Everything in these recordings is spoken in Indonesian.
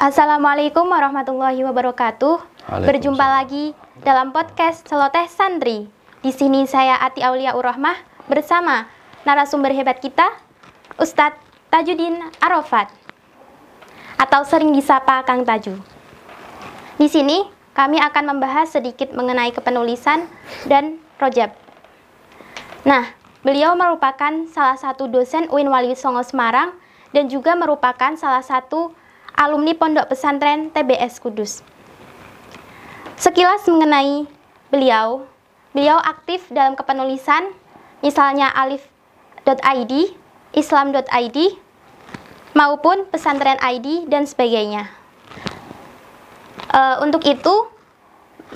Assalamualaikum warahmatullahi wabarakatuh. Berjumpa lagi dalam podcast Celoteh Santri. Di sini saya Ati Aulia Urahmah bersama narasumber hebat kita, Ustadz Tajudin Arafat atau sering disapa Kang Taju. Di sini kami akan membahas sedikit mengenai kepenulisan dan projab. Nah, beliau merupakan salah satu dosen UIN Wali Songo Semarang dan juga merupakan salah satu alumni Pondok Pesantren TBS Kudus. Sekilas mengenai beliau, beliau aktif dalam kepenulisan, misalnya alif.id, islam.id, maupun pesantren ID dan sebagainya. Eh, untuk itu,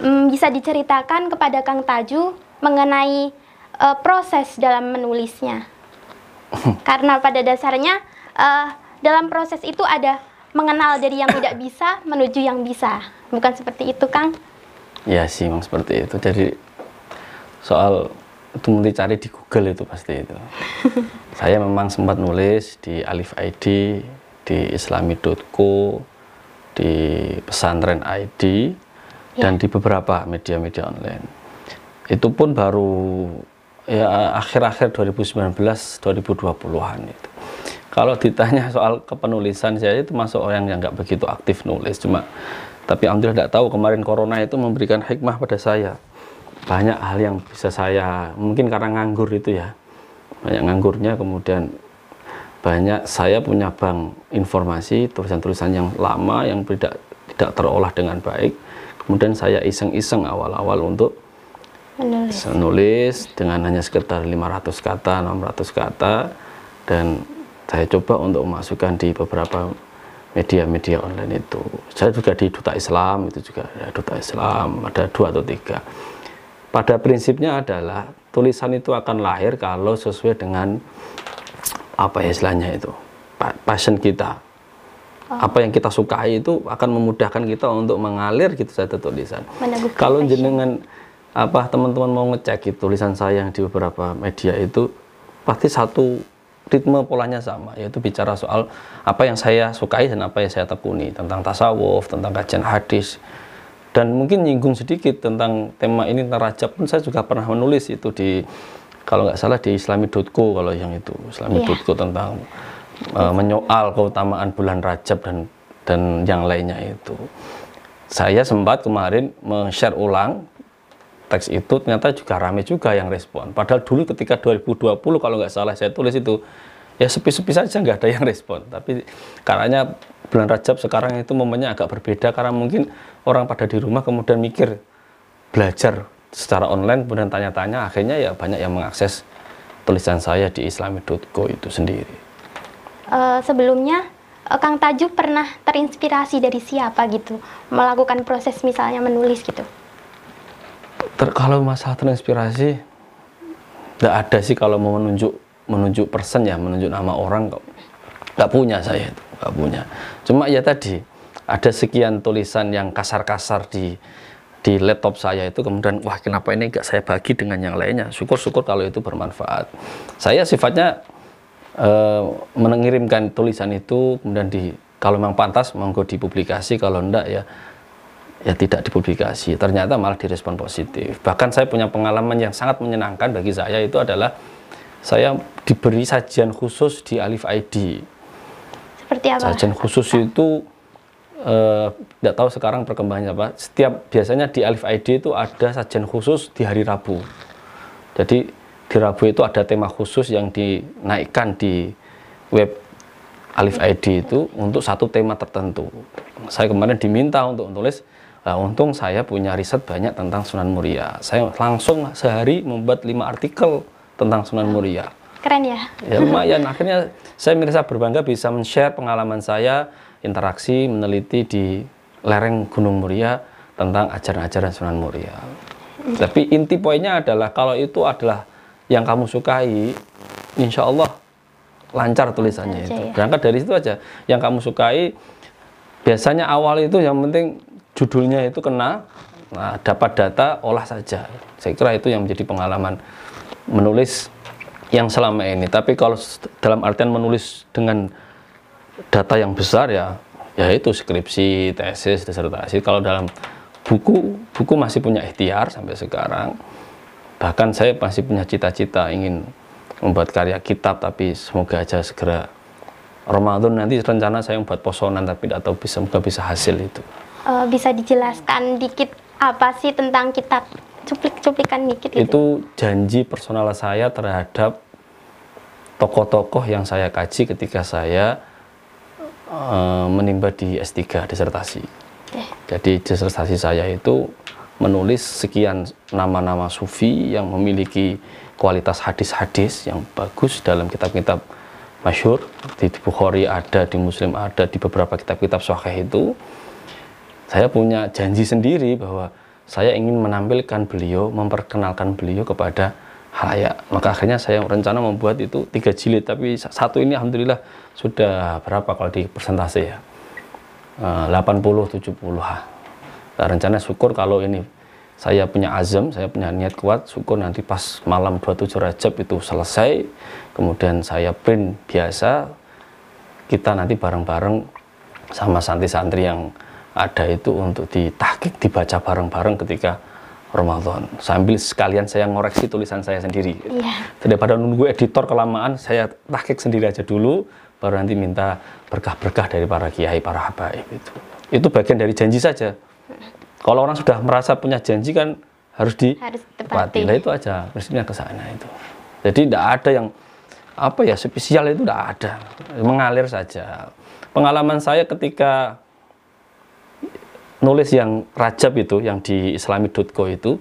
mm, bisa diceritakan kepada Kang Taju mengenai eh, proses dalam menulisnya. Karena pada dasarnya eh, dalam proses itu ada mengenal dari yang tidak bisa menuju yang bisa. Bukan seperti itu, Kang? Ya sih, memang seperti itu. Jadi soal itu mesti cari di Google itu pasti itu. Saya memang sempat nulis di Alif ID, di Islami.co, di Pesantren ID, dan di beberapa media-media online. Itu pun baru ya akhir-akhir 2019 2020-an itu. Kalau ditanya soal kepenulisan saya itu masuk orang yang nggak begitu aktif nulis. Cuma tapi alhamdulillah tidak tahu kemarin corona itu memberikan hikmah pada saya. Banyak hal yang bisa saya mungkin karena nganggur itu ya. Banyak nganggurnya kemudian banyak saya punya bank informasi tulisan-tulisan yang lama yang tidak tidak terolah dengan baik. Kemudian saya iseng-iseng awal-awal untuk Menulis. menulis dengan hanya sekitar 500 kata 600 kata. Dan saya coba untuk memasukkan di beberapa media-media online itu. Saya juga di Duta Islam itu juga ada Duta Islam ada dua atau tiga. Pada prinsipnya adalah tulisan itu akan lahir kalau sesuai dengan apa ya istilahnya itu pa- passion kita. Apa yang kita sukai itu akan memudahkan kita untuk mengalir gitu saja tulisan. Meneguhkan kalau jenengan apa teman-teman mau ngecek gitu, tulisan saya yang di beberapa media itu pasti satu ritme polanya sama yaitu bicara soal apa yang saya sukai dan apa yang saya tekuni tentang tasawuf tentang kajian hadis. Dan mungkin nyinggung sedikit tentang tema ini tentang rajab pun saya juga pernah menulis itu di kalau nggak salah di islami.co kalau yang itu islami.co tentang uh, menyoal keutamaan bulan rajab dan dan yang lainnya itu. Saya sempat kemarin men-share ulang teks itu ternyata juga rame juga yang respon. Padahal dulu ketika 2020 kalau nggak salah saya tulis itu ya sepi-sepi saja nggak ada yang respon. Tapi karena bulan Rajab sekarang itu momennya agak berbeda karena mungkin orang pada di rumah kemudian mikir belajar secara online kemudian tanya-tanya akhirnya ya banyak yang mengakses tulisan saya di islami.co itu sendiri. Eh, sebelumnya eh, Kang Taju pernah terinspirasi dari siapa gitu melakukan proses misalnya menulis gitu. Ter, kalau masalah terinspirasi nggak ada sih kalau mau menunjuk menunjuk person ya menunjuk nama orang kok. Nggak punya saya itu nggak punya. Cuma ya tadi ada sekian tulisan yang kasar-kasar di di laptop saya itu kemudian wah kenapa ini nggak saya bagi dengan yang lainnya? Syukur-syukur kalau itu bermanfaat. Saya sifatnya eh, mengirimkan tulisan itu kemudian di kalau memang pantas monggo dipublikasi kalau enggak ya ya tidak dipublikasi. Ternyata malah direspon positif. Bahkan saya punya pengalaman yang sangat menyenangkan bagi saya itu adalah saya diberi sajian khusus di Alif ID Seperti apa? sajian khusus itu eh, tidak tahu sekarang perkembangannya apa. Setiap biasanya di Alif ID itu ada sajian khusus di hari Rabu. Jadi di Rabu itu ada tema khusus yang dinaikkan di web Alif ID itu untuk satu tema tertentu. Saya kemarin diminta untuk menulis Nah, untung saya punya riset banyak tentang Sunan Muria. Saya langsung sehari membuat lima artikel tentang Sunan Muria. Keren ya. Ya lumayan. Akhirnya saya merasa berbangga bisa men-share pengalaman saya, interaksi, meneliti di lereng Gunung Muria tentang ajaran-ajaran Sunan Muria. Tapi inti poinnya adalah kalau itu adalah yang kamu sukai, insya Allah lancar tulisannya Lancar, itu. ya. Berangkat dari situ aja. Yang kamu sukai, biasanya awal itu yang penting judulnya itu kena, nah, dapat data, olah saja. Saya kira itu yang menjadi pengalaman menulis yang selama ini. Tapi kalau dalam artian menulis dengan data yang besar ya ya itu skripsi, tesis, disertasi. Kalau dalam buku, buku masih punya ikhtiar sampai sekarang. Bahkan saya masih punya cita-cita ingin membuat karya kitab, tapi semoga aja segera Ramadan nanti rencana saya membuat posonan, tapi tidak tahu bisa semoga bisa hasil itu. Uh, bisa dijelaskan dikit apa sih tentang kitab? Cuplik-cuplikan dikit gitu. Itu janji personal saya terhadap tokoh-tokoh yang saya kaji ketika saya uh, menimba di S3 disertasi. Eh. Jadi disertasi saya itu menulis sekian nama-nama sufi yang memiliki kualitas hadis-hadis yang bagus dalam kitab-kitab masyur di Bukhari ada, di Muslim ada, di beberapa kitab-kitab sahih itu saya punya janji sendiri bahwa saya ingin menampilkan beliau, memperkenalkan beliau kepada halayak. Maka akhirnya saya rencana membuat itu tiga jilid, tapi satu ini alhamdulillah sudah berapa kalau di persentase ya? 80 70 ha. Nah, rencana syukur kalau ini saya punya azam, saya punya niat kuat, syukur nanti pas malam 27 Rajab itu selesai, kemudian saya print biasa, kita nanti bareng-bareng sama santri-santri yang ada itu untuk ditahkik, dibaca bareng-bareng ketika Ramadan. Sambil sekalian saya ngoreksi tulisan saya sendiri. Iya. Daripada nunggu editor kelamaan, saya tahkik sendiri aja dulu, baru nanti minta berkah-berkah dari para kiai, para habaib itu. Itu bagian dari janji saja. Kalau orang sudah merasa punya janji kan harus ditepati. Nah itu aja, prinsipnya ke sana itu. Jadi tidak ada yang apa ya spesial itu tidak ada, mengalir saja. Pengalaman saya ketika nulis yang Rajab itu yang di islami.co itu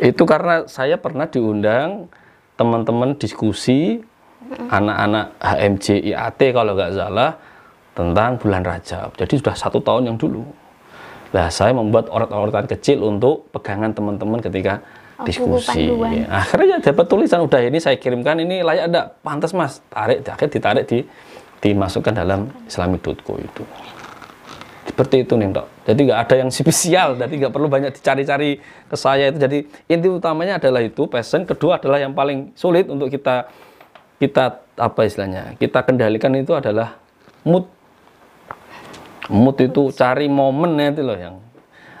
itu karena saya pernah diundang teman-teman diskusi anak-anak HMJ IAT kalau nggak salah tentang bulan Rajab. Jadi sudah satu tahun yang dulu. Nah, saya membuat orat-oratan kecil untuk pegangan teman-teman ketika oh, diskusi. Akhirnya dapat tulisan udah ini saya kirimkan ini layak ada pantas mas tarik akhirnya ditarik di dimasukkan dalam islami.co itu seperti itu nih dok jadi nggak ada yang spesial jadi nggak perlu banyak dicari-cari ke saya itu. Jadi inti utamanya adalah itu. Passion. Kedua adalah yang paling sulit untuk kita kita apa istilahnya kita kendalikan itu adalah mood. Mood itu cari momen itu loh yang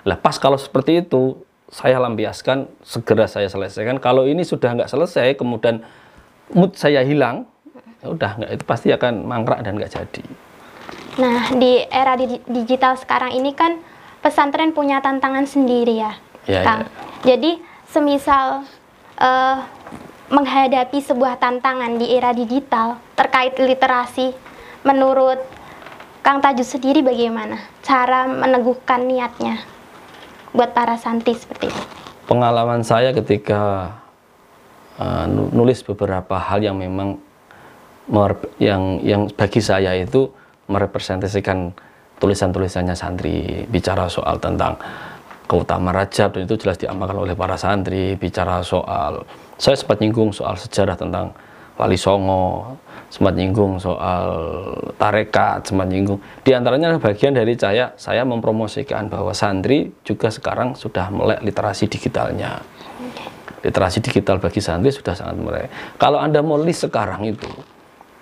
lah pas kalau seperti itu saya lampiaskan segera saya selesaikan. Kalau ini sudah nggak selesai kemudian mood saya hilang ya udah nggak itu pasti akan mangkrak dan nggak jadi Nah, di era di digital sekarang ini kan pesantren punya tantangan sendiri ya, ya Kang. Ya. Jadi, semisal uh, menghadapi sebuah tantangan di era digital terkait literasi, menurut Kang Tajud sendiri bagaimana cara meneguhkan niatnya buat para santri seperti itu? Pengalaman saya ketika uh, nulis beberapa hal yang memang yang yang bagi saya itu merepresentasikan tulisan-tulisannya santri bicara soal tentang keutamaan Rajab dan itu jelas diamalkan oleh para santri bicara soal saya sempat nyinggung soal sejarah tentang Wali Songo sempat nyinggung soal tarekat sempat nyinggung. Di antaranya adalah bagian dari saya saya mempromosikan bahwa santri juga sekarang sudah melek literasi digitalnya. Literasi digital bagi santri sudah sangat melek. Kalau anda mau list sekarang itu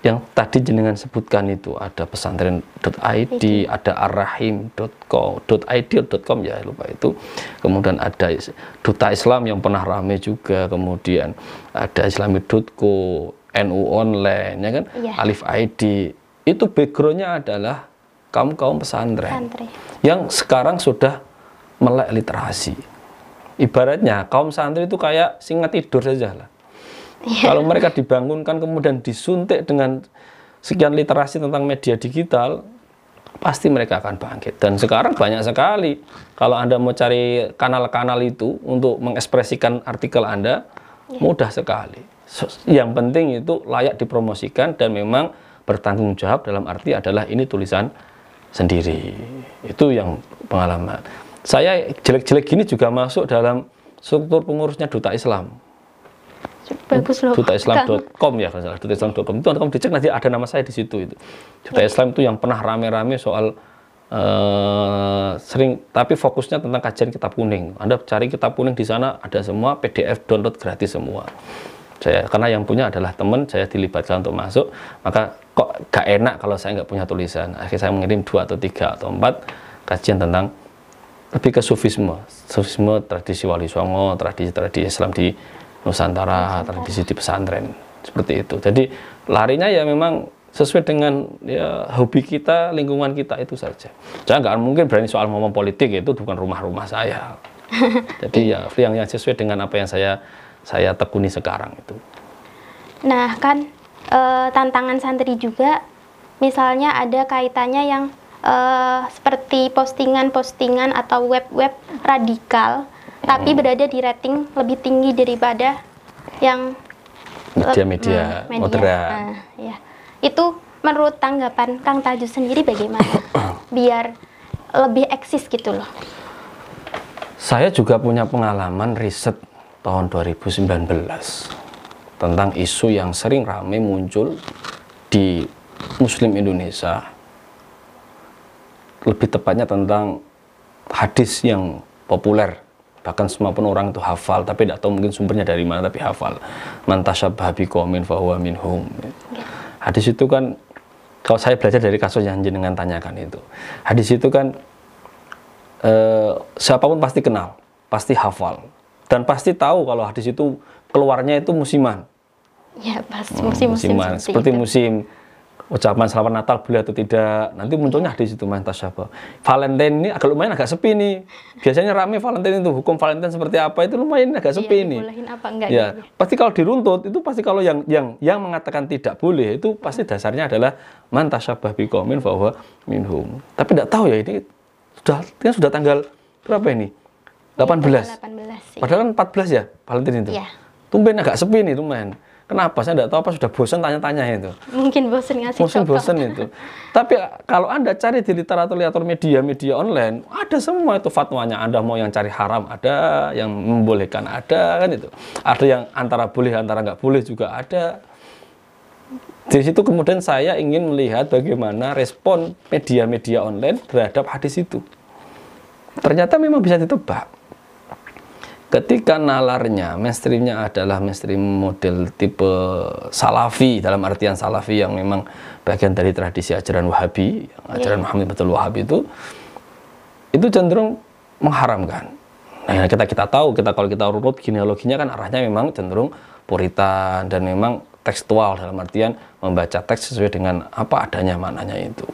yang tadi jenengan sebutkan itu ada pesantren.id, ada arrahim.co, .id.com ya lupa itu. Kemudian ada duta Islam yang pernah rame juga, kemudian ada islami.co, NU online ya kan, iya. Alif ID. Itu backgroundnya adalah kaum-kaum pesantren Santri. yang sekarang sudah melek literasi. Ibaratnya kaum santri itu kayak singa tidur saja lah Yeah. Kalau mereka dibangunkan kemudian disuntik dengan sekian literasi tentang media digital, pasti mereka akan bangkit. Dan sekarang banyak sekali. Kalau Anda mau cari kanal-kanal itu untuk mengekspresikan artikel Anda, yeah. mudah sekali. Yang penting itu layak dipromosikan dan memang bertanggung jawab dalam arti adalah ini tulisan sendiri. Itu yang pengalaman. Saya jelek-jelek gini juga masuk dalam struktur pengurusnya Duta Islam bagus loh. Dutaislam.com ya kalau salah. Dutaislam.com itu kamu dicek nanti ada nama saya di situ itu? Duta ya. Islam itu yang pernah rame-rame soal uh, sering tapi fokusnya tentang kajian kitab kuning. Anda cari kitab kuning di sana ada semua PDF download gratis semua. Saya karena yang punya adalah teman saya dilibatkan untuk masuk. Maka kok gak enak kalau saya nggak punya tulisan? Akhirnya saya mengirim dua atau tiga atau empat kajian tentang lebih ke sufisme. Sufisme tradisi wali songo tradisi tradisi Islam di Nusantara, tradisi di pesantren seperti itu. Jadi larinya ya memang sesuai dengan ya hobi kita lingkungan kita itu saja. Saya nggak mungkin berani soal ngomong politik itu bukan rumah-rumah saya. Jadi ya yang yang sesuai dengan apa yang saya saya tekuni sekarang itu. Nah, kan eh, tantangan santri juga misalnya ada kaitannya yang eh, seperti postingan-postingan atau web-web radikal tapi berada di rating lebih tinggi daripada yang media-media Hmm, media. moderat Nah, ya. Itu menurut tanggapan Kang Taju sendiri bagaimana? Biar lebih eksis gitu loh. Saya juga punya pengalaman riset tahun 2019 tentang isu yang sering ramai muncul di Muslim Indonesia. Lebih tepatnya tentang hadis yang populer bahkan semua pun orang itu hafal tapi tidak tahu mungkin sumbernya dari mana tapi hafal man tasyabbaha biqaumin fahuwa minhum hadis itu kan kalau saya belajar dari kasus yang jenengan tanyakan itu hadis itu kan eh, siapa pun pasti kenal, pasti hafal, dan pasti tahu kalau hadis itu keluarnya itu musiman. Ya, pas Hmm, musim-musim musiman. seperti, seperti itu. musim ucapan selamat Natal boleh atau tidak. Nanti munculnya hadis itu man tasyabah. Valentine ini agak lumayan agak sepi nih. Biasanya rame Valentine itu hukum Valentine seperti apa itu lumayan agak Iya, sepi nih. dibolehin apa enggak Ya, gitu. pasti kalau diruntut itu pasti kalau yang yang yang mengatakan tidak boleh itu pasti dasarnya adalah man tasyabah biqaumin fahuwa minhum. Tapi tidak tahu ya ini sudah ini sudah tanggal berapa ini? 18. 18 sih. Padahal kan 14 ya Valentine itu. Iya. Tumben agak sepi nih lumayan. Kenapa? Saya tidak tahu apa sudah bosan tanya-tanya itu. Mungkin bosen ngasih Bosan contoh. bosan itu. Tapi kalau Anda cari di literatur-literatur media-media online, ada semua itu fatwanya. Anda mau yang cari haram ada, yang membolehkan ada kan itu. Ada yang antara boleh antara nggak boleh juga ada. Di situ kemudian saya ingin melihat bagaimana respon media-media online terhadap hadis itu. Ternyata memang bisa ditebak. Ketika nalarnya, mainstreamnya adalah mainstream model tipe salafi, dalam artian salafi yang memang bagian dari tradisi ajaran wahabi, ajaran Muhammad Betul Wahab itu, itu cenderung mengharamkan. Nah, yang kita kita tahu, kita kalau kita urut genealoginya kan arahnya memang cenderung puritan dan memang tekstual dalam artian membaca teks sesuai dengan apa adanya maknanya itu.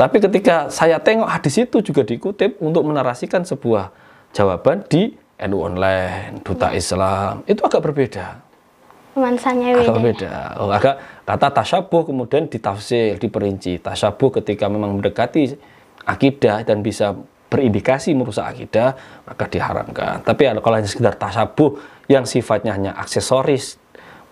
Tapi ketika saya tengok hadis itu juga dikutip untuk menarasikan sebuah jawaban di NU online, Duta Islam, itu agak berbeda Nuansanya agak beda. berbeda. Oh, agak kata tasyabuh kemudian ditafsir, diperinci. Tasyabuh ketika memang mendekati akidah dan bisa berindikasi merusak akidah, maka diharamkan. Tapi kalau hanya sekedar tasyabuh yang sifatnya hanya aksesoris,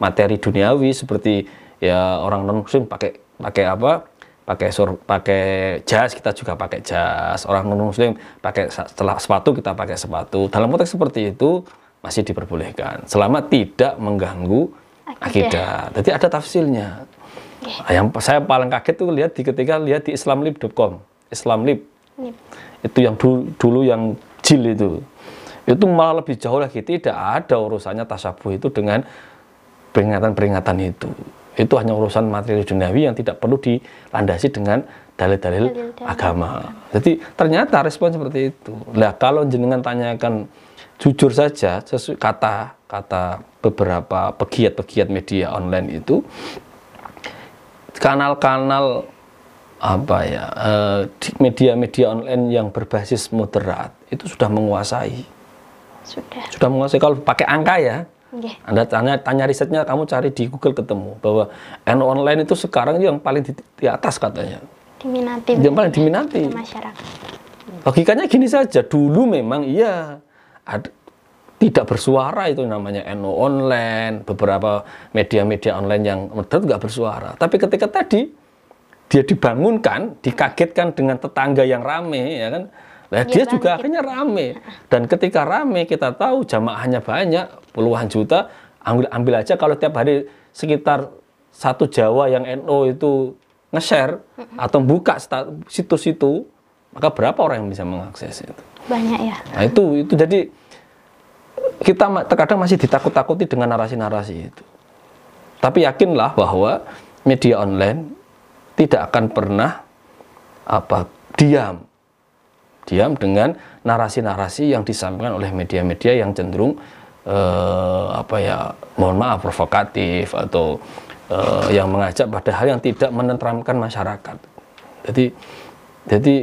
materi duniawi seperti ya orang non muslim pakai pakai apa? Pakai sur pakai jas kita juga pakai jas orang non muslim pakai setelah sepatu kita pakai sepatu dalam konteks seperti itu masih diperbolehkan selama tidak mengganggu akidah. Jadi ada tafsirnya. Nah, Yang saya paling kaget tuh lihat di ketika lihat di islamlib.com. Islamlib Ini. itu yang dulu, dulu yang jil itu. Itu malah lebih jauh lagi tidak ada urusannya tasabuh itu dengan peringatan-peringatan itu. Itu hanya urusan materi duniawi yang tidak perlu dilandasi dengan dalil-dalil agama. Jadi ternyata respon seperti itu. Lah kalau jenengan tanyakan jujur saja sesu- kata kata beberapa pegiat-pegiat media online itu kanal-kanal apa ya eh, di media-media online yang berbasis moderat itu sudah menguasai Sudah. sudah menguasai kalau pakai angka ya Nggih. anda tanya tanya risetnya kamu cari di Google ketemu bahwa NU online itu sekarang yang paling di, di atas katanya Diminati. yang paling diminati masyarakat. logikanya gini saja dulu memang iya ada, tidak bersuara itu namanya NU online beberapa media-media online yang moderat nggak bersuara tapi ketika tadi dia dibangunkan dikagetkan dengan tetangga yang rame ya kan Nah, Dia dia juga bangkit. akhirnya rame dan ketika rame kita tahu jamaahnya banyak puluhan juta ambil ambil aja kalau tiap hari sekitar satu Jawa yang NU itu nge-share atau buka situs itu maka berapa orang yang bisa mengakses itu Banyak ya. Nah itu itu jadi kita terkadang masih ditakut-takuti dengan narasi-narasi itu. Tapi yakinlah bahwa media online tidak akan pernah apa diam diam dengan narasi-narasi yang disampaikan oleh media-media yang cenderung eh, apa ya mohon maaf provokatif atau eh, yang mengajak pada hal yang tidak menenteramkan masyarakat. Jadi jadi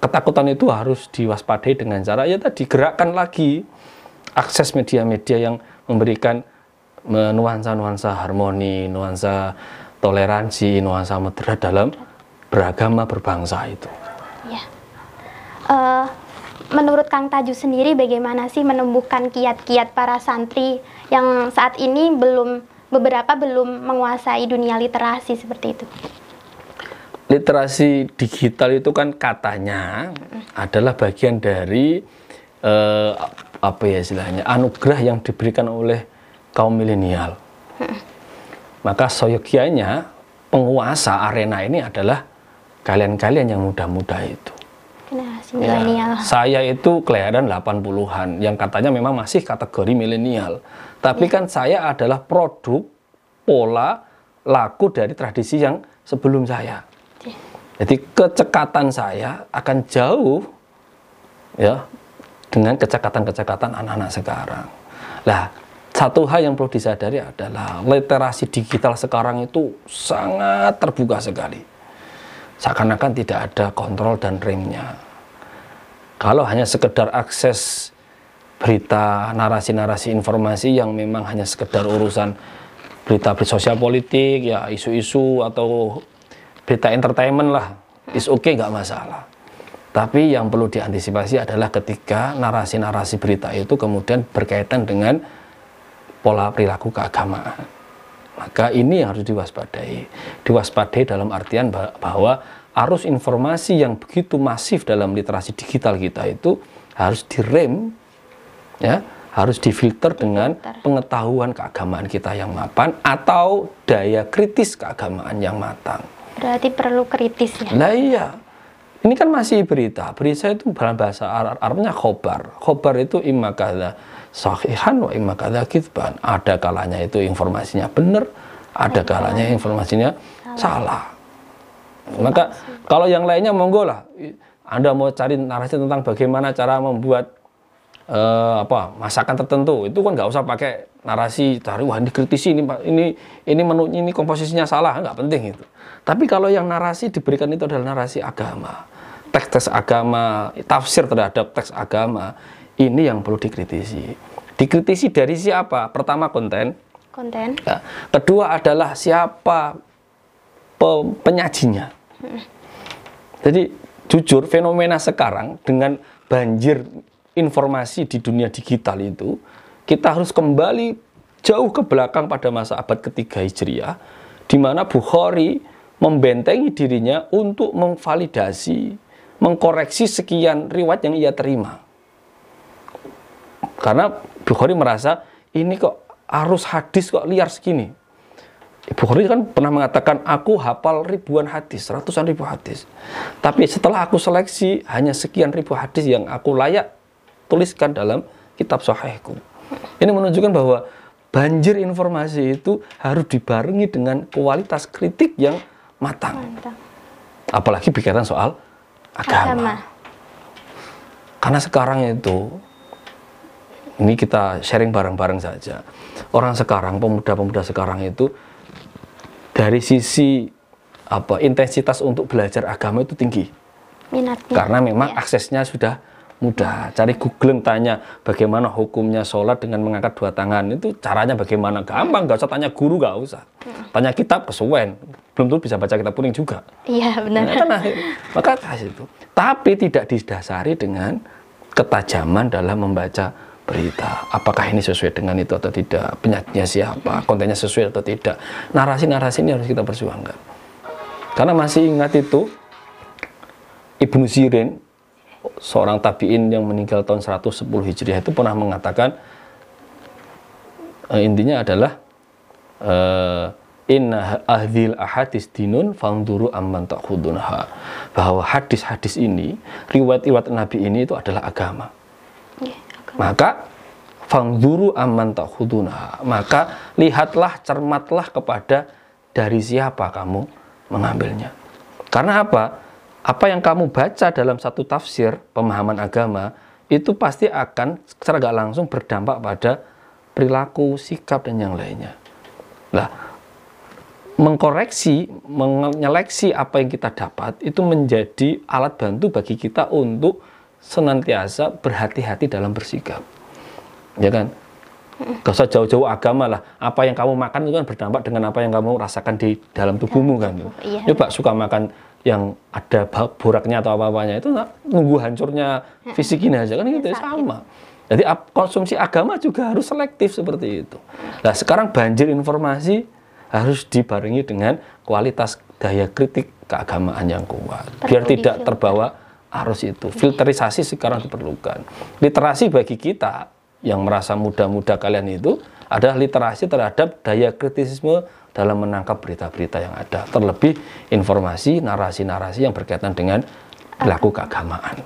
ketakutan itu harus diwaspadai dengan cara ya tadi gerakkan lagi akses media-media yang memberikan nuansa-nuansa harmoni, nuansa toleransi, nuansa moderat dalam beragama berbangsa itu. Eh, menurut Kang Taju sendiri bagaimana sih menumbuhkan kiat-kiat para santri yang saat ini belum beberapa belum menguasai dunia literasi seperti itu? literasi digital itu kan katanya adalah bagian dari eh, apa ya istilahnya anugerah yang diberikan oleh kaum milenial. Maka soyogianya penguasa arena ini adalah kalian-kalian yang muda-muda itu. Generasi Ya, milenial. saya itu kelahiran 80-an yang katanya memang masih kategori milenial. Tapi kan saya adalah produk pola laku dari tradisi yang sebelum saya. Jadi kecekatan saya akan jauh ya dengan kecekatan-kecekatan anak-anak sekarang. Lah, satu hal yang perlu disadari adalah literasi digital sekarang itu sangat terbuka sekali. Seakan-akan tidak ada kontrol dan remnya. Kalau hanya sekedar akses berita, narasi-narasi informasi yang memang hanya sekedar urusan berita sosial politik, ya isu-isu atau berita entertainment lah, is oke okay, nggak masalah. Tapi yang perlu diantisipasi adalah ketika narasi-narasi berita itu kemudian berkaitan dengan pola perilaku keagamaan. Maka ini yang harus diwaspadai. Diwaspadai dalam artian bah- bahwa arus informasi yang begitu masif dalam literasi digital kita itu harus direm, ya, harus difilter dengan pengetahuan keagamaan kita yang mapan atau daya kritis keagamaan yang matang. Berarti perlu kritis ya. Lah iya. Ini kan masih berita. Berita itu dalam bahasa Arab, Arabnya khobar. Khobar itu imma kada sahihan wa imma kada kitsban. Ada kalanya itu informasinya benar, ada kalanya informasinya salah. Maka kalau yang lainnya monggo lah. Anda mau cari narasi tentang bagaimana cara membuat eh, apa masakan tertentu itu kan nggak usah pakai narasi cari wah ini kritisi ini ini ini menu ini komposisinya salah nggak penting itu tapi kalau yang narasi diberikan itu adalah narasi agama teks-teks agama tafsir terhadap teks agama ini yang perlu dikritisi dikritisi dari siapa pertama konten Konten. ya. kedua adalah siapa pe- penyajinya jadi jujur fenomena sekarang dengan banjir informasi di dunia digital itu kita harus kembali jauh ke belakang pada masa abad ketiga Hijriah di mana Bukhari membentengi dirinya untuk memvalidasi, mengkoreksi sekian riwayat yang ia terima. Karena Bukhari merasa ini kok arus hadis kok liar segini. Bukhari kan pernah mengatakan aku hafal ribuan hadis, ratusan ribu hadis. Tapi setelah aku seleksi hanya sekian ribu hadis yang aku layak tuliskan dalam kitab sahihku. Ini menunjukkan bahwa banjir informasi itu harus dibarengi dengan kualitas kritik yang matang. Mantap. Apalagi bicara soal agama. Agama. Karena sekarang itu ini kita sharing bareng-bareng saja. Orang sekarang, pemuda-pemuda sekarang itu dari sisi apa intensitas untuk belajar agama itu tinggi. Minatnya. Karena memang Ya. aksesnya sudah mudah. Cari googling tanya bagaimana hukumnya sholat dengan mengangkat dua tangan itu caranya bagaimana gampang. Gak usah tanya guru, gak usah. Tanya kitab kesuwen. Belum tentu bisa baca kitab kuning juga. Iya benar. Nah, kan akhir- maka kasih itu. Tapi tidak didasari dengan ketajaman dalam membaca berita. Apakah ini sesuai dengan itu atau tidak? Penyajinya siapa? Kontennya sesuai atau tidak? Narasi-narasi ini harus kita perjuangkan. Karena masih ingat itu Ibnu Sirin seorang tabiin yang meninggal tahun 110 Hijriah itu pernah mengatakan eh, intinya adalah eh, inna ahdil ahadis dinun fangduru amman ta'khudunha bahwa hadis-hadis ini riwayat-riwayat Nabi ini itu adalah agama agama. Maka fangduru aman takhuduna. Maka lihatlah cermatlah kepada dari siapa kamu mengambilnya. Karena apa? Apa yang kamu baca dalam satu tafsir pemahaman agama itu pasti akan secara gak langsung berdampak pada perilaku sikap dan yang lainnya. Nah mengkoreksi, menyeleksi apa yang kita dapat itu menjadi alat bantu bagi kita untuk senantiasa berhati-hati dalam bersikap. Ya kan? Gak usah jauh-jauh agama lah. Apa yang kamu makan itu kan berdampak dengan apa yang kamu rasakan di dalam tubuhmu kan. Iya. Coba suka makan yang ada boraknya atau apa-apanya itu nunggu hancurnya fisik ini aja kan gitu sama. Jadi konsumsi agama juga harus selektif seperti itu. Nah sekarang banjir informasi harus dibarengi dengan kualitas daya kritik keagamaan yang kuat biar tidak terbawa arus itu filterisasi sekarang diperlukan literasi bagi kita yang merasa muda-muda kalian itu adalah literasi terhadap daya kritisisme dalam menangkap berita-berita yang ada terlebih informasi narasi-narasi yang berkaitan dengan perilaku keagamaan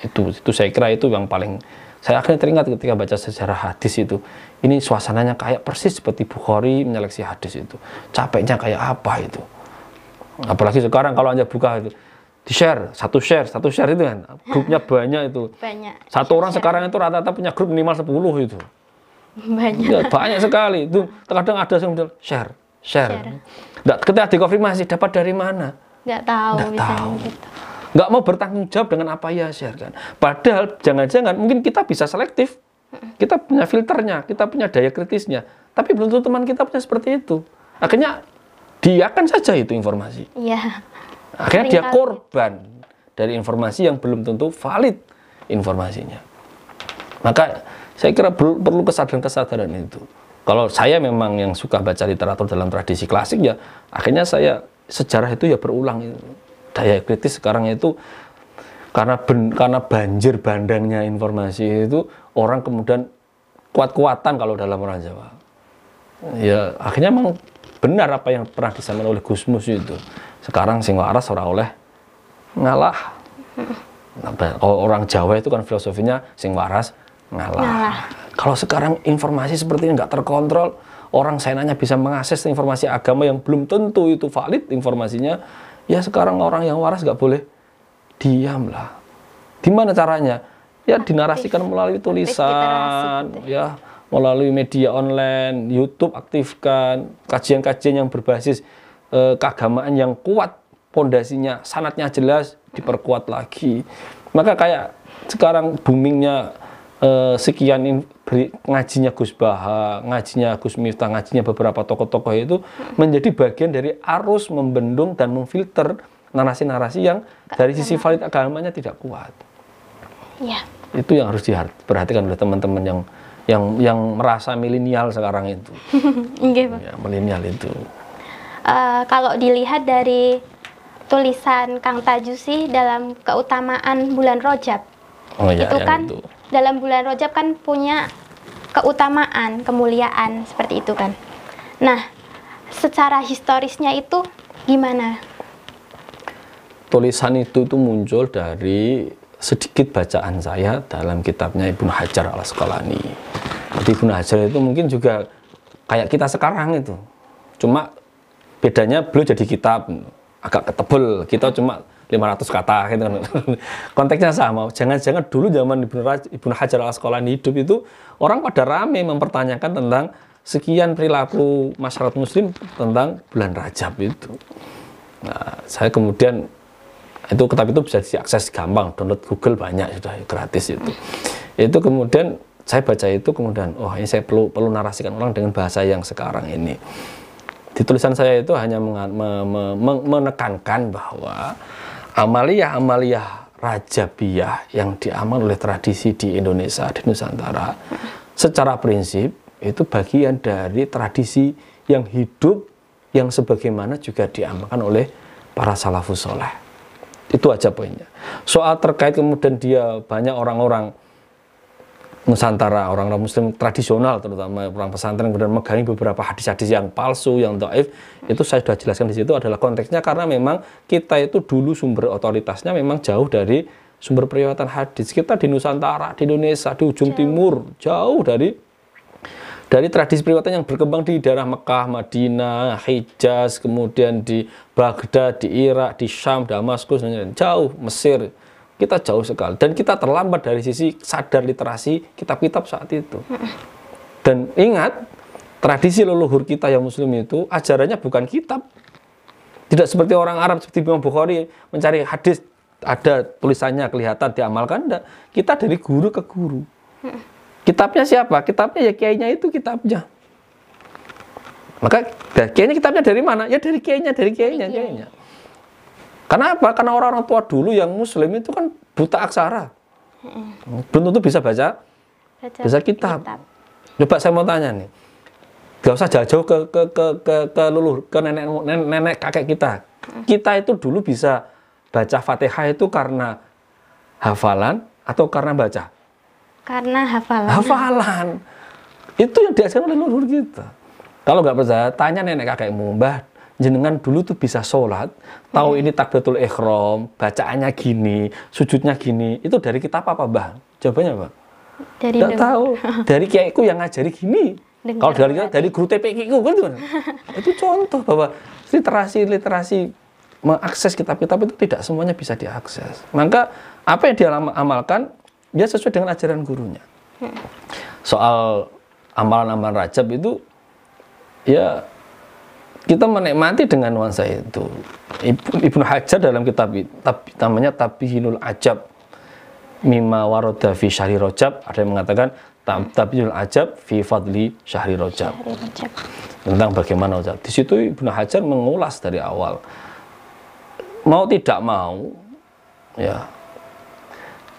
itu itu saya kira itu yang paling saya akhirnya teringat ketika baca sejarah hadis itu. Ini suasananya kayak persis seperti Bukhari menyeleksi hadis itu. Capeknya kayak apa itu. Apalagi sekarang kalau anda buka itu di share satu share satu share itu kan grupnya banyak itu. Banyak satu orang sekarang itu rata-rata punya grup minimal 10 itu. Banyak. Ya, banyak sekali. Itu terkadang ada yang bilang share share, share. Nggak, ketika dikonfirmasi dapat dari mana? Nggak tahu nggak tahu. gitu. Nggak mau bertanggung jawab dengan apa ya share kan. Padahal jangan-jangan mungkin kita bisa selektif, kita punya filternya, kita punya daya kritisnya, tapi belum tentu teman kita punya seperti itu. Akhirnya dia kan saja itu informasi. Iya. Akhirnya dia korban dari informasi yang belum tentu valid informasinya. Maka saya kira perlu kesadaran-kesadaran itu. Kalau saya memang yang suka baca literatur dalam tradisi klasik ya, akhirnya saya sejarah itu ya berulang itu daya kritis sekarang itu karena ben, karena banjir bandangnya informasi itu orang kemudian kuat-kuatan kalau dalam orang Jawa. Ya akhirnya memang benar apa yang pernah disampaikan oleh Gusmus itu. Sekarang sing waras ora oleh ngalah. Nah, kalau orang Jawa itu kan filosofinya sing waras ngalah. ngalah. Kalau sekarang informasi seperti ini nggak terkontrol, orang saya nanya bisa mengakses informasi agama yang belum tentu itu valid informasinya, Ya sekarang orang yang waras nggak boleh diam lah. Gimana caranya? Ya dinarasikan melalui tulisan, ya melalui media online, YouTube aktifkan, kajian-kajian yang berbasis eh, keagamaan yang kuat, pondasinya, sanatnya jelas, diperkuat lagi. Maka kayak sekarang boomingnya eh, sekian beri, ngajinya Gus Baha, ngajinya Gus Miftah, ngajinya beberapa tokoh-tokoh itu menjadi bagian dari arus membendung dan memfilter narasi-narasi yang dari sisi valid agamanya tidak kuat. Ya. Itu yang harus diperhatikan oleh teman-teman yang yang yang merasa milenial sekarang itu. ya, milenial itu. Uh, kalau dilihat dari tulisan Kang Tajusi dalam keutamaan bulan Rojab, oh, ya, itu kan itu dalam bulan Rojab kan punya keutamaan, kemuliaan seperti itu kan. Nah, secara historisnya itu gimana? Tulisan itu itu muncul dari sedikit bacaan saya dalam kitabnya Ibnu Hajar al Asqalani. Jadi Ibnu Hajar itu mungkin juga kayak kita sekarang itu. Cuma bedanya beliau jadi kitab agak ketebel. Kita cuma 500 kata gitu. Konteksnya sama. Jangan-jangan dulu zaman Ibnu Hajar al Asqalani hidup itu orang pada rame mempertanyakan tentang sekian perilaku masyarakat muslim tentang bulan Rajab itu. Nah, saya kemudian itu kitab itu bisa diakses gampang, download Google banyak sudah gratis itu. Itu kemudian saya baca itu kemudian oh ini saya perlu perlu narasikan orang dengan bahasa yang sekarang ini. Di tulisan saya itu hanya menekankan bahwa amalia-amalia rajabiyah yang diamal oleh tradisi di Indonesia, di Nusantara, secara prinsip itu bagian dari tradisi yang hidup yang sebagaimana juga diamalkan oleh para salafus soleh. Itu aja poinnya. Soal terkait kemudian dia banyak orang-orang Nusantara, orang-orang Muslim tradisional, terutama orang pesantren kemudian megangi beberapa hadis-hadis yang palsu, yang doif, itu saya sudah jelaskan di situ adalah konteksnya karena memang kita itu dulu sumber otoritasnya memang jauh dari sumber periwayatan hadis. Kita di Nusantara, di Indonesia, di ujung timur, jauh dari dari tradisi periwatan yang berkembang di daerah Mekah, Madinah, Hijaz, kemudian di Baghdad, di Irak, di Syam, Damaskus, jauh Mesir. Kita jauh sekali dan kita terlambat dari sisi sadar literasi kitab-kitab saat itu. Dan ingat, tradisi leluhur kita yang muslim itu ajarannya bukan kitab. Tidak seperti orang Arab seperti Imam Bukhari mencari hadis ada tulisannya kelihatan diamalkan enggak. Kita dari guru ke guru. Kitabnya siapa? Kitabnya ya kiainya itu kitabnya. Maka ya, kiainya kitabnya dari mana? Ya dari kiainya, dari kiainya, kiainya. Kenapa? Karena orang-orang tua dulu yang muslim itu kan buta aksara. Belum tentu bisa baca Baca Bisa kitab. Coba saya mau tanya nih. Gak usah jauh-jauh ke ke ke ke, ke leluhur, ke nenek, nenek nenek kakek kita. Kita itu dulu bisa baca Fatihah itu karena hafalan atau karena baca? Karena hafalan. Hafalan. Itu yang diajarkan oleh leluhur kita. Kalau nggak percaya, tanya nenek kakekmu, Mbah, jenengan dulu tuh bisa sholat, tahu ini takbiratul ikhram, bacaannya gini, sujudnya gini, itu dari kitab apa, Mbah? Jawabannya apa? Dari dulu. tahu. Dari kiaiku yang ngajari gini. Dengar Kalau dari berarti. dari guru TPQ ku kan itu, itu contoh bahwa literasi literasi mengakses kitab-kitab itu tidak semuanya bisa diakses. Maka apa yang dia amalkan dia sesuai dengan ajaran gurunya. Soal amalan-amalan Rajab itu ya kita menikmati dengan nuansa itu. Ibnu Hajar dalam kitab tab, namanya Tabihinul Ajab mimma waroda fi syahri rojab ada yang mengatakan tab- Tabihinul Ajab fi fadli syahri rojab tentang bagaimana Rajab. Di situ Ibnu Hajar mengulas dari awal. Mau tidak mau, ya,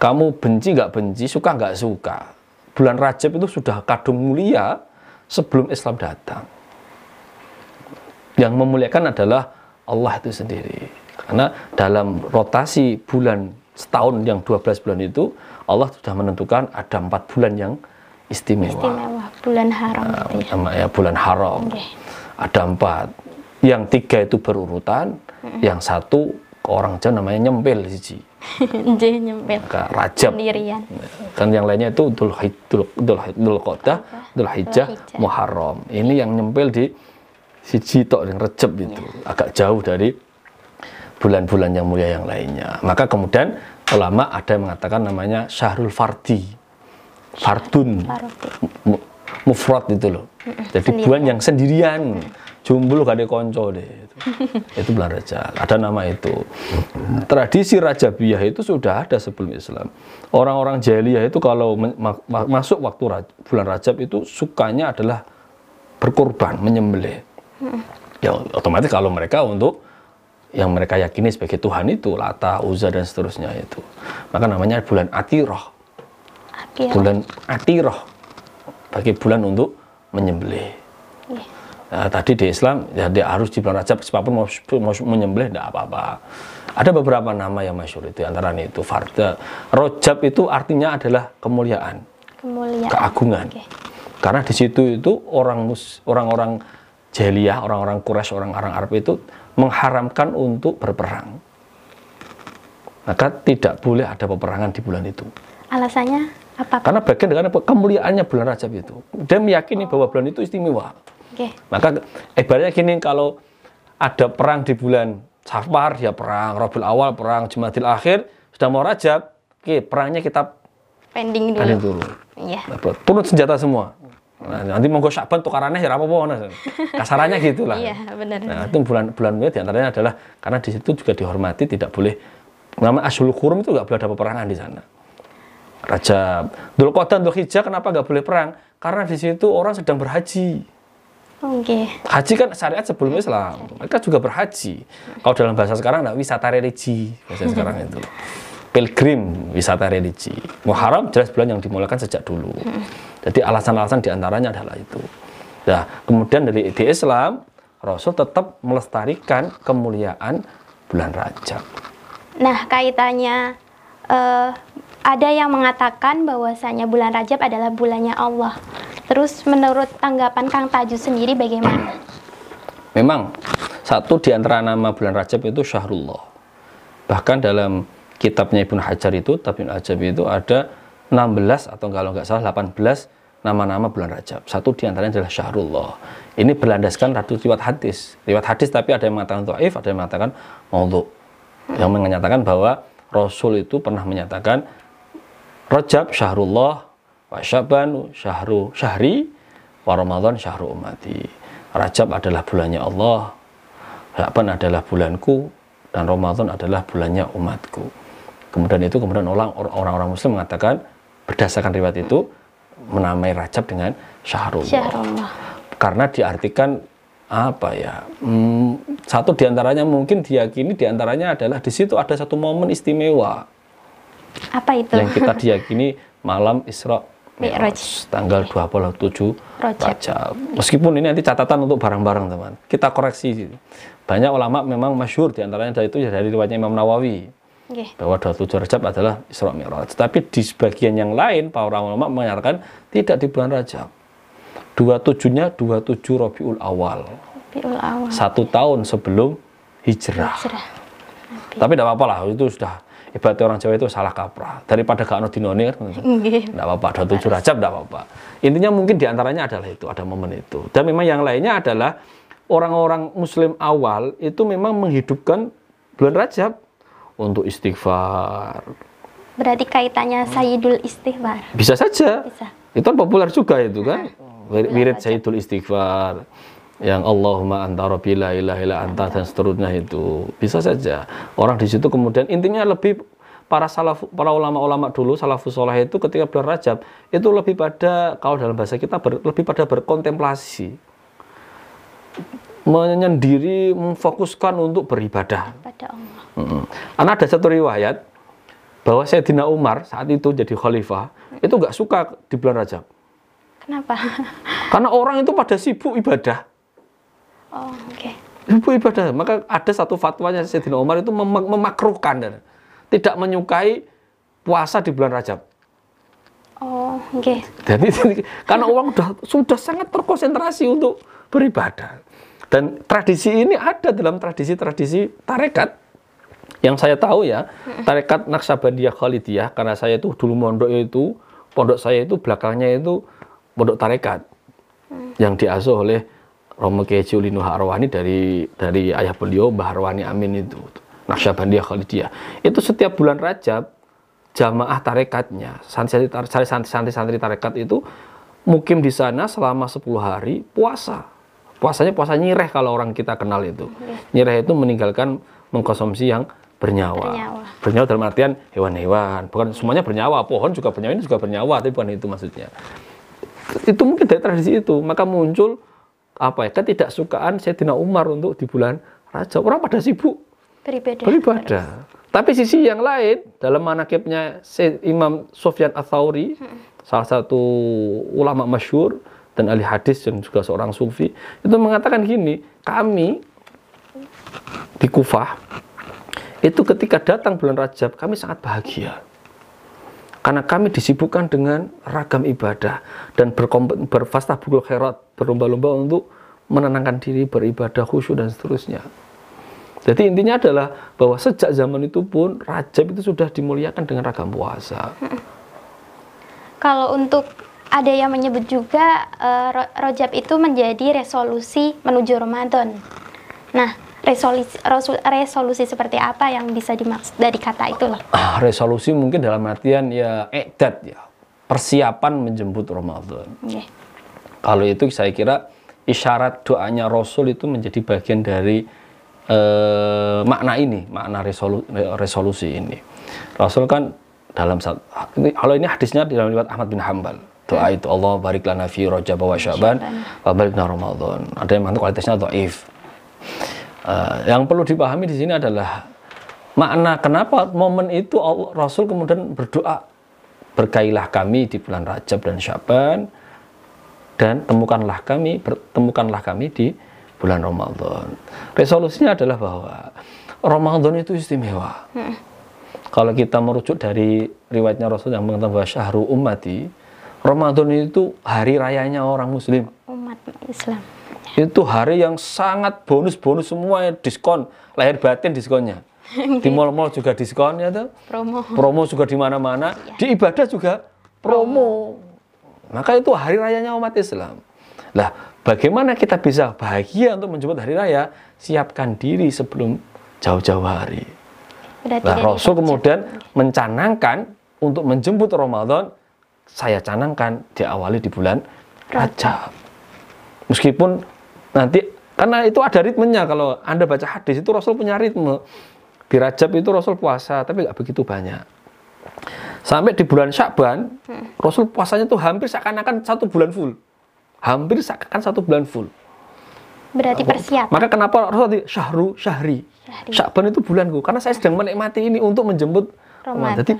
kamu benci nggak benci, suka nggak suka. Bulan Rajab itu sudah kadung mulia sebelum Islam datang. Yang memuliakan adalah Allah itu sendiri. Karena dalam rotasi bulan setahun yang 12 bulan itu, Allah sudah menentukan ada empat bulan yang istimewa Istimewa bulan haram gitu ya. ya bulan haram Oke. ada empat yang tiga itu berurutan yang satu ke orang Jawa namanya nyempil siji nyempil. ke Rajab Sendirian. kan yang lainnya itu Dul Dul Dul Dul Dul Dzulhijjah. Muharram. Ini yang nyempil di siji tok yang Rejab itu agak jauh dari bulan-bulan yang mulia yang lainnya. Maka kemudian ulama ada yang mengatakan namanya Syahrul Fardi. Fardun mufrad itu loh. Jadi Sendirian. bulan yang sendirian. Jumbul gak ada konco deh. Itu, itu bulan Rajab. Ada nama itu. Tradisi Rajabiyah itu sudah ada sebelum Islam. Orang-orang jahiliyah itu kalau men- ma- ma- masuk waktu Raj- bulan Rajab itu sukanya adalah berkorban, menyembelih. Ya otomatis kalau mereka untuk yang mereka yakini sebagai Tuhan itu Lata, Uzza dan seterusnya itu. Maka namanya bulan Atiroh Akhir. bulan Atiroh bagi bulan untuk menyembelih. Iya. Nah, tadi di Islam ya dia harus di bulan Rajab siapa pun mau, mau menyembelih tidak apa-apa. Ada beberapa nama yang masyhur itu antara itu Farda. Rojab itu artinya adalah kemuliaan, Kemuliaan. keagungan. Oke. Karena di situ itu orang orang-orang jahiliyah, orang-orang Quraisy, orang-orang Arab itu mengharamkan untuk berperang. Maka tidak boleh ada peperangan di bulan itu. Alasannya apa? Karena bagian dengan kemuliaannya bulan Rajab itu. Dia meyakini bahwa bulan itu istimewa. Oke. Maka ibaratnya gini kalau ada perang di bulan Safar ya perang, Rabiul Awal perang, Jumadil Akhir sudah mau Rajab, oke perangnya kita Pending dulu. kalian dulu. Iya. Turun senjata semua. Nah, nanti monggo Syaban tukarannya ya apa apa Kasarannya gitulah. Iya, benar. Nah, itu bulan bulan Mei di antaranya adalah karena di situ juga dihormati tidak boleh nama Ashul Hurum itu nggak boleh ada peperangan di sana. Rajab, Dzul Qodah, Dzul Hijjah kenapa nggak boleh perang? Karena di situ orang sedang berhaji. Oke. Haji kan syariat sebelum Islam. Mereka juga berhaji. Kalau dalam bahasa sekarang nah, wisata religi bahasa sekarang itu. Pilgrim wisata religi. Muharram jelas bulan yang dimulakan sejak dulu. Jadi alasan-alasan di antaranya adalah itu. Nah, kemudian dari di Islam Rasul tetap melestarikan kemuliaan bulan Rajab. Nah, kaitannya eh, ada yang mengatakan bahwasanya bulan Rajab adalah bulannya Allah. Terus menurut tanggapan Kang Taju sendiri bagaimana? Memang satu di antara nama bulan Rajab itu Syahrullah. Bahkan dalam kitabnya Ibnu Hajar itu, Tabin Ajab itu ada 16 atau kalau nggak salah 18 nama-nama bulan Rajab. Satu di antaranya adalah Syahrullah. Ini berlandaskan ratu riwayat hadis. Riwayat hadis tapi ada yang mengatakan dhaif, ada yang mengatakan maudhu. Yang menyatakan bahwa Rasul itu pernah menyatakan Rajab Syahrullah wa Syaban syahru syahri wa Ramadan syahru umati. Rajab adalah bulannya Allah, Syaban adalah bulanku dan Ramadan adalah bulannya umatku. Kemudian itu kemudian orang orang muslim mengatakan berdasarkan riwayat itu menamai Rajab dengan Syahrullah. Syahrullah. Karena diartikan apa ya? Hmm, satu di antaranya mungkin diyakini di antaranya adalah di situ ada satu momen istimewa. Apa itu? Yang kita diyakini malam Isra Mi'raj. tanggal 27 Rajab. Rajab. Meskipun ini nanti catatan untuk barang-barang teman. Kita koreksi. Banyak ulama memang masyhur di antaranya dari itu ya dari riwayatnya Imam Nawawi Nggih. bahwa 27 Rajab adalah Isra Mi'raj. Tapi di sebagian yang lain para ulama menyatakan tidak di bulan Rajab. 27-nya 27 Rabiul Awal. Biul awal. Satu tahun sebelum hijrah. Hijrah. Tapi tidak apa-apa lah, itu sudah ibaratnya orang Jawa itu salah kaprah. Daripada gak. Nggih. Tidak apa-apa, 27 Rajab tidak apa-apa. Intinya mungkin di antaranya adalah itu, ada momen itu. Dan memang yang lainnya adalah orang-orang Muslim awal itu memang menghidupkan bulan Rajab untuk istighfar. Berarti kaitannya Sayyidul Istighfar. Bisa saja. Bisa. Itu kan populer juga itu kan. Wir- Wirid Rajab. Sayyidul Istighfar. Yang Allahumma anta rabbi la ilaha illa anta dan seterusnya itu. Bisa saja. Orang di situ kemudian intinya lebih para salaf para ulama-ulama dulu salafus soleh itu ketika bulan Rajab itu lebih pada kalau dalam bahasa kita ber- lebih pada berkontemplasi menyendiri memfokuskan untuk beribadah Pada Allah. Mm-mm. Karena ada satu riwayat bahwa Sayyidina Umar saat itu jadi khalifah itu nggak suka di bulan Rajab Kenapa? karena orang itu pada sibuk ibadah Oh, oke. sibuk ibadah maka ada satu fatwanya Sayyidina Umar itu mem- memakruhkan dan tidak menyukai puasa di bulan Rajab Oh, oke. jadi karena orang sudah sudah sangat terkonsentrasi untuk beribadah dan tradisi ini ada dalam tradisi-tradisi tarekat. Yang saya tahu ya tarekat Naksabandiyah Khalidiyah karena saya itu dulu mondok itu pondok saya itu belakangnya itu pondok tarekat. Yang diasuh oleh Romo Kiai Ulinu Harwani dari dari ayah beliau Mbah Harwani Amin itu Naksabandiyah Khalidiyah. Itu setiap bulan Rajab jamaah tarekatnya santri-santri santri-santri tarekat itu mukim di sana selama 10 hari puasa puasanya puasa nyireh kalau orang kita kenal itu. Nyireh itu meninggalkan mengkonsumsi yang bernyawa. Bernyawa. bernyawa dalam artian hewan-hewan. Bukan semuanya bernyawa. Pohon juga bernyawa ini juga bernyawa tapi bukan itu maksudnya. Itu mungkin dari tradisi itu. Maka muncul apa ya ketidaksukaan Sayyidina Umar untuk di bulan Rajab orang pada sibuk. Beribadah. beribadah. tapi sisi yang lain dalam manakibnya Imam Sufyan Ats-Tsauri salah satu ulama masyhur dan ahli hadis dan juga seorang sufi itu mengatakan gini kami di Kufah itu ketika datang bulan Rajab kami sangat bahagia karena kami disibukkan dengan ragam ibadah dan berkompe- berfastabukul khairat berlomba-lomba untuk menenangkan diri beribadah khusyuk dan seterusnya jadi intinya adalah bahwa sejak zaman itu pun Rajab itu sudah dimuliakan dengan ragam puasa. Kalau untuk ada yang menyebut juga Ro- Rojab itu menjadi resolusi menuju Ramadan. Nah, resolusi resolusi seperti apa yang bisa dimaksud dari kata itu loh? Ah, resolusi mungkin dalam artian ya edat ya, persiapan menjemput Ramadan. Oke. Kalau itu saya kira isyarat doanya Rasul itu menjadi bagian dari eh, makna ini, makna resolu- resolusi ini. Rasul kan dalam kalau ini hadisnya di dalam riwayat Ahmad bin Hambal. Doa itu Allah barik lana fi Rajab wa Syaban wa barik lana Ramadan. Ada yang mengatakan kualitasnya dhaif. Eh, yang perlu dipahami di sini adalah makna kenapa momen itu Allah- Rasul kemudian berdoa berkailah kami di bulan Rajab dan Syaban dan temukanlah kami pertemukanlah kami di bulan Ramadan. Resolusinya adalah bahwa Ramadan itu istimewa. Kalau kita merujuk dari riwayatnya Rasul yang mengatakan bahwa syahru ummati, Ramadan itu hari rayanya orang muslim. Umat Islam. Itu hari yang sangat bonus-bonus semua diskon, lahir batin diskonnya. Di mall-mall juga diskon ya tuh. Promo. Promo juga di mana-mana. Di ibadah juga promo. Maka itu hari rayanya umat Islam. Lah, bagaimana kita bisa bahagia untuk menjemput hari raya? Siapkan diri sebelum jauh-jauh hari. Berarti Nah, Rasul kemudian mencanangkan untuk menjemput Ramadan, saya canangkan diawali di bulan Rajab. Meskipun nanti karena itu ada ritmenya kalau Anda baca hadis itu Rasul punya ritme. Di Rajab itu Rasul puasa tapi nggak begitu banyak. Sampai di bulan Syakban, Rasul puasanya tuh hampir seakan-akan satu bulan full. Hampir seakan satu bulan full. Berarti persiapan. Maka kenapa Rasul tadi syahru syahri? Syahri. Syakban itu bulanku karena saya sedang menikmati ini untuk menjemput Ramadan. Jadi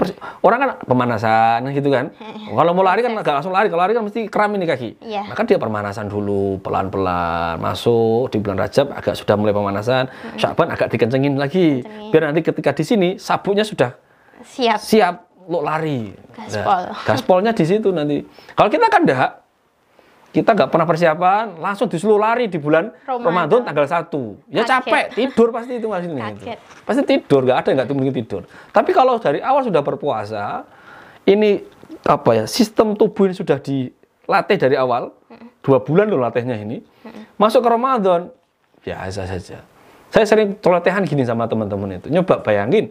orang kan pemanasan gitu kan. Kalau mau lari kan nggak langsung lari, kalau lari kan mesti kram ini kaki. Iya. Maka dia pemanasan dulu pelan-pelan masuk di bulan Rajab agak sudah mulai pemanasan, Syakban agak dikencengin lagi. Kencengin. Biar nanti ketika di sini sabuknya sudah Siap. siap lo lari. Gaspol. Nah, gaspolnya di situ nanti. Kalau kita kan enggak, kita nggak pernah persiapan, langsung disuruh lari di bulan Ramadan. Ramadan, tanggal 1. Ya Kaget. capek, tidur pasti itu mas ini. Kaget. Pasti tidur, nggak ada nggak mungkin tidur. Tapi kalau dari awal sudah berpuasa, ini apa ya sistem tubuh ini sudah dilatih dari awal, dua bulan loh latihnya ini. Masuk ke Ramadan, biasa saja. Saya sering celotehan gini sama teman-teman itu. Nyoba bayangin,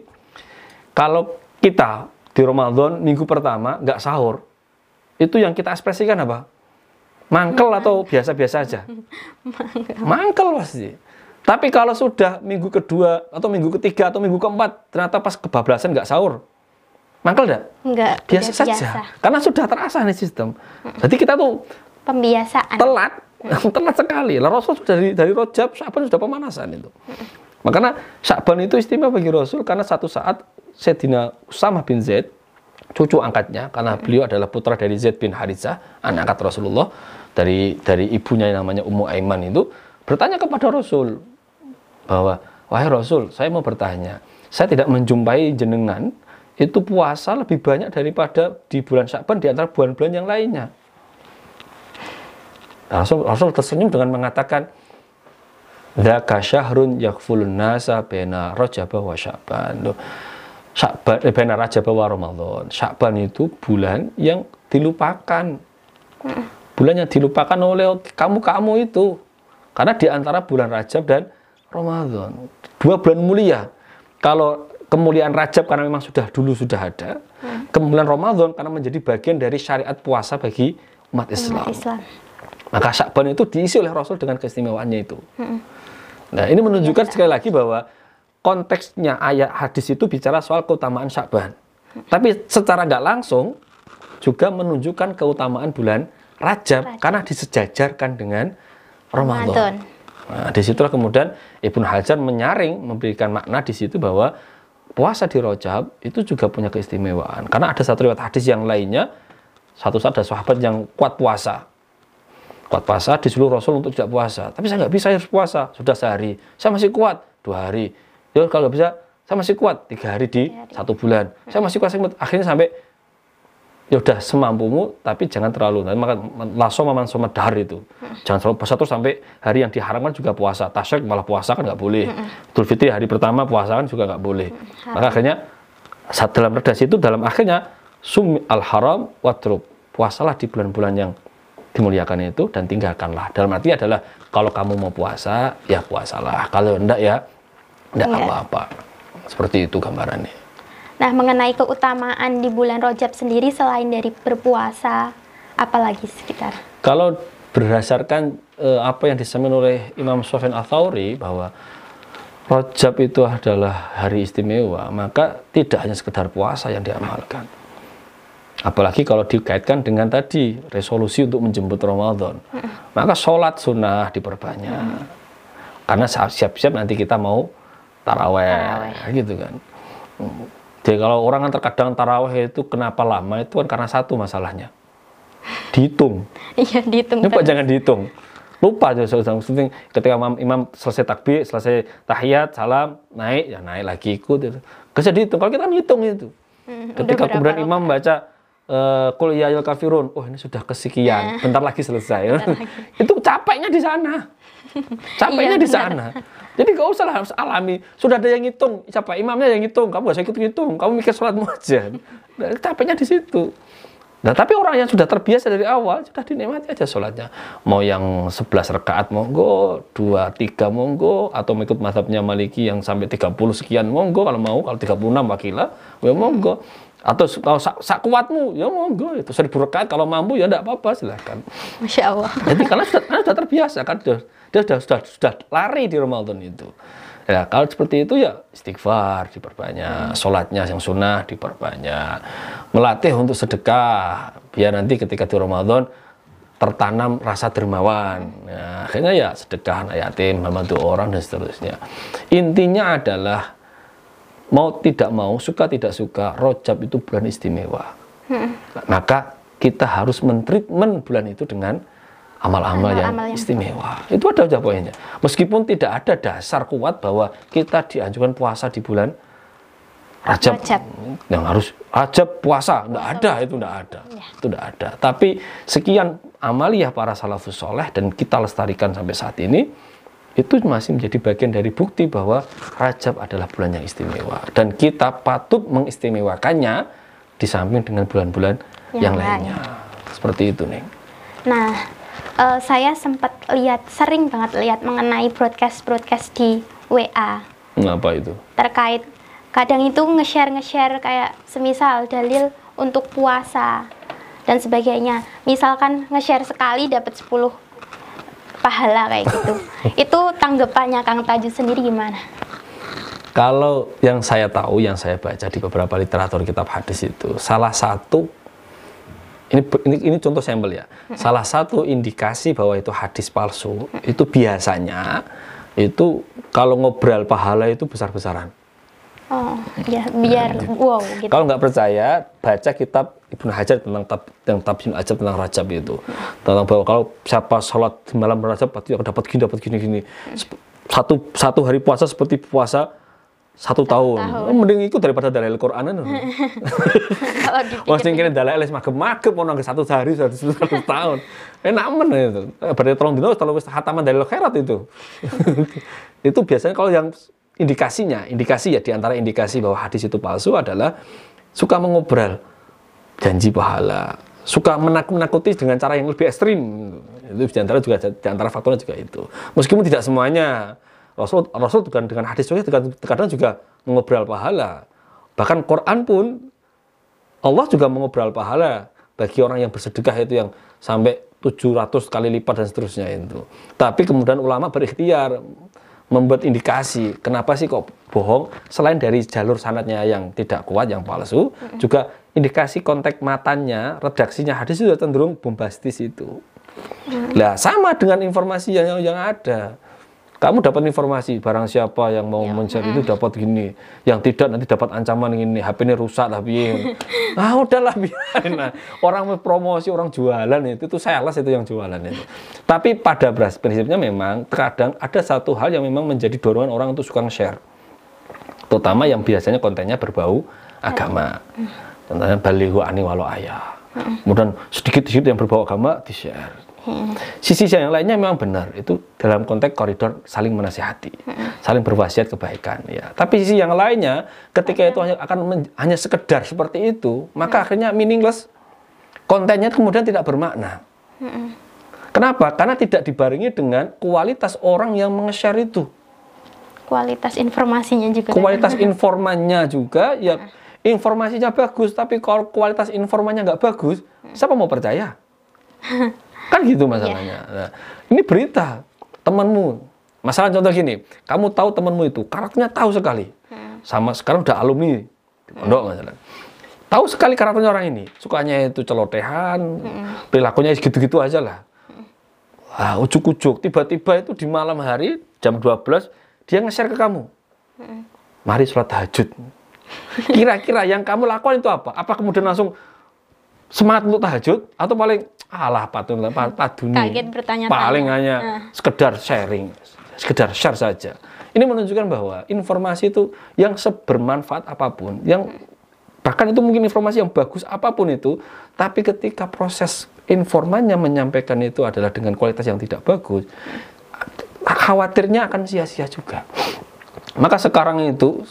kalau kita di Ramadan minggu pertama nggak sahur, itu yang kita ekspresikan apa? Mangkel atau biasa-biasa aja? Mangkel pasti. Tapi kalau sudah minggu kedua atau minggu ketiga atau minggu keempat ternyata pas kebablasan nggak sahur, mangkel enggak? Enggak. Biasa udah saja. Karena sudah terasa nih sistem. Jadi kita tuh Pembiasaan. telat, telat sekali. Lah Rasul sudah dari dari Rojab, Syaban sudah pemanasan itu. Makanya Syaban itu istimewa bagi Rasul karena satu saat Sayyidina Usamah bin Zaid, cucu angkatnya, karena beliau adalah putra dari Zaid bin Harithah, anak angkat Rasulullah, dari dari ibunya yang namanya Ummu Aiman itu, bertanya kepada Rasul bahwa, wahai Rasul, saya mau bertanya, saya tidak menjumpai jenengan itu puasa lebih banyak daripada di bulan Syaban di antara bulan-bulan yang lainnya. Rasul, Rasul tersenyum dengan mengatakan, Dzaka syahrun yakfulun nasa bena rajab wa sya'ban. Loh, Sya'ban, eh, bena rajab wa Ramadan. Sya'ban itu bulan yang dilupakan. Bulan yang dilupakan oleh kamu-kamu itu. Karena di antara bulan Rajab dan Ramadan. Dua bulan mulia. Kalau kemuliaan Rajab karena memang sudah dulu sudah ada. Kemuliaan Ramadan karena menjadi bagian dari syariat puasa bagi umat Islam. Umat Islam. Maka Syakban itu diisi oleh Rasul dengan keistimewaannya itu. Nah, ini menunjukkan sekali lagi bahwa konteksnya ayat hadis itu bicara soal keutamaan Syakban. Tapi secara nggak langsung juga menunjukkan keutamaan bulan Rajab, Rajab. karena disejajarkan dengan Ramadan. Nah, di situlah kemudian Ibnu Hajar menyaring, memberikan makna di situ bahwa puasa di Rajab itu juga punya keistimewaan. Karena ada satu riwayat hadis yang lainnya, satu saat ada sahabat yang kuat puasa. Kuat puasa disuruh Rasul untuk tidak puasa. Tapi saya nggak bisa harus puasa. Sudah sehari. Saya masih kuat. Dua hari. Ya kalau nggak bisa, saya masih kuat. Tiga hari di satu bulan. Saya masih kuat. saya kuat. Akhirnya sampai ya udah semampumu tapi jangan terlalu. Nah, maka laso maman soma dahar itu. Jangan selalu puasa. Terus sampai hari yang diharamkan juga puasa. Tasyrik malah puasa kan nggak boleh. Idul Fitri hari pertama puasa kan juga nggak boleh. Maka akhirnya saat dalam redaksi itu dalam akhirnya sum al haram watruk puasalah di bulan-bulan yang dimuliakan itu dan tinggalkanlah. Dalam arti adalah kalau kamu mau puasa ya puasalah. Kalau enggak ya enggak Iya. apa-apa. Seperti itu gambarannya Nah, mengenai keutamaan di bulan Rojab sendiri selain dari berpuasa, apalagi sekitar? Kalau berdasarkan eh, apa yang disampaikan oleh Imam Sofyan Al-Thawri bahwa Rajab itu adalah hari istimewa, maka tidak hanya sekedar puasa yang diamalkan. Apalagi kalau dikaitkan dengan tadi resolusi untuk menjemput Ramadan. Maka sholat sunnah diperbanyak. Karena siap-siap nanti kita mau taraweh, Taraweh. gitu kan. Jadi kalau orang kan terkadang taraweh itu kenapa lama itu kan karena satu masalahnya. Dihitung. Iya, dihitung Lupa terus. jangan dihitung. Lupa aja. Penting ketika imam, imam selesai takbir, selesai tahiyat, salam, naik, ya naik lagi ikut. Itu. Usah dihitung. Kalau kita kan hitung itu. Hmm, Ketika kemudian imam baca kul ya ayyuhal kafirun. Oh, ini sudah kesekian. Bentar lagi selesai. itu capeknya di sana. Capeknya Iya, di sana. Jadi gak usah lah harus alami. Sudah ada yang ngitung. Siapa imamnya yang ngitung. Kamu gak usah ikut-ngitung. Kamu mikir sholatmu aja. Nah, capeknya di situ. Nah, tapi orang yang sudah terbiasa dari awal, sudah dinikmati aja sholatnya. Mau yang 11 rakaat monggo, 2, 3 monggo, atau mengikut mazhabnya Maliki yang sampai 30 sekian monggo, kalau mau, kalau 36 wakilah, ya monggo. Atau kalau sak, sak kuatmu, ya monggo. Itu 1000 rakaat, kalau mampu ya enggak apa-apa, silahkan. Masya Allah. Jadi karena sudah, karena sudah terbiasa kan, sudah, dia sudah, sudah, sudah lari di Ramadan itu. Ya, kalau seperti itu ya istighfar diperbanyak, sholatnya yang sunnah diperbanyak, melatih untuk sedekah, biar nanti ketika di Ramadan tertanam rasa dermawan. Nah, akhirnya ya sedekah anak yatim, membantu orang dan seterusnya. Intinya adalah mau tidak mau, suka tidak suka, Rojab itu bulan istimewa. Maka kita harus mentreatment bulan itu dengan amal-amal yang yang istimewa. Itu ada aja poinnya. Meskipun tidak ada dasar kuat bahwa kita dianjurkan puasa di bulan Rajab, Rajab. yang harus Rajab puasa, enggak ada itu enggak ada. Itu enggak ada. Tapi sekian amaliyah para salafus soleh dan kita lestarikan sampai saat ini itu masih menjadi bagian dari bukti bahwa Rajab adalah bulan yang istimewa dan kita patut mengistimewakannya di samping dengan bulan-bulan yang, Yang lainnya. Seperti itu, Neng. Nah, eh, saya sempat lihat, sering banget lihat mengenai broadcast-broadcast di WA Ngapa itu? terkait kadang itu nge-share nge-share kayak semisal dalil untuk puasa dan sebagainya. Misalkan nge-share sekali dapat 10 pahala kayak gitu. itu tanggapannya Kang Taju sendiri gimana? Kalau yang saya tahu, yang saya baca di beberapa literatur kitab hadis itu, salah satu ini ini, ini contoh sampel ya. Salah satu indikasi bahwa itu hadis palsu itu biasanya itu kalau ngobrol pahala itu besar-besaran. Oh, ya biar wow gitu. Kalau nggak percaya, baca kitab Ibnu Hajar tentang tab, yang Tabyin Ajab tentang Rajab itu. Tentang bahwa kalau siapa sholat malam Rajab pasti akan dapat gini, dapat gini, gini. Satu satu hari puasa seperti puasa satu, tahun. tahun. Oh, mending ikut daripada dalil Quran itu. Wah, sing kene dalil les magem-magem nang satu hari satu, satu tahun. Enak men itu. Berarti tolong dino kalau wis hataman dalil khairat itu. itu biasanya kalau yang indikasinya, indikasi ya di antara indikasi bahwa hadis itu palsu adalah suka mengobrol janji pahala, suka menakut-nakuti dengan cara yang lebih ekstrim. Itu di antara juga di antara faktornya juga itu. Meskipun tidak semuanya Rasul Rasul dengan dengan hadis terkadang- terkadang juga mengobrol pahala. Bahkan Quran pun Allah juga mengobrol pahala bagi orang yang bersedekah itu yang sampai 700 kali lipat dan seterusnya itu. Tapi kemudian ulama berikhtiar membuat indikasi kenapa sih kok bohong selain dari jalur sanatnya yang tidak kuat yang palsu juga indikasi konteks matanya redaksinya hadis itu cenderung bombastis itu. Lah sama dengan informasi yang yang ada. Kamu dapat informasi barang siapa yang mau men-share itu dapat gini, yang tidak nanti dapat ancaman gini, HP ini rusak tapi ah udahlah biarin lah. Orang promosi, orang jualan itu itu sales itu yang jualan itu. Tapi pada prinsipnya memang terkadang ada satu hal yang memang menjadi dorongan orang untuk suka share. Terutama yang biasanya kontennya berbau agama. Contohnya balihu ani walau ayah. Kemudian sedikit-sedikit yang berbau agama di-share. Sisi yang lainnya memang benar itu dalam konteks koridor saling menasihati, saling berwasiat kebaikan ya. Tapi sisi yang lainnya ketika itu hanya akan men- hanya sekedar seperti itu, maka akhirnya meaningless. Kontennya kemudian tidak bermakna. Kenapa? Karena tidak dibarengi dengan kualitas orang yang menge-share itu. kualitas informasinya juga. Kualitas informannya juga ya informasinya bagus, tapi kalau kualitas informannya nggak bagus, siapa mau percaya? kan gitu masalahnya. Nah, ini berita temanmu. Masalah contoh gini, kamu tahu temanmu itu karakternya tahu sekali, sama sekarang udah alumni di pondok misalnya. Tahu sekali karakternya orang ini, sukanya itu celotehan, perilakunya gitu-gitu aja lah. Wah, ujuk-ujuk, tiba-tiba itu di malam hari jam 12 dia nge-share ke kamu. Mari sholat tahajud. Kira-kira yang kamu lakukan itu apa? Apa kemudian langsung semangat untuk tahajud atau paling alah patun pa- paduni. Kaget bertanya-tanya. Paling hanya sekedar sharing, sekedar share saja. Ini menunjukkan bahwa informasi itu yang sebermanfaat apa pun, yang bahkan itu mungkin informasi yang bagus apa pun itu tapi ketika proses informannya menyampaikan itu adalah dengan kualitas yang tidak bagus khawatirnya akan sia-sia juga maka sekarang itu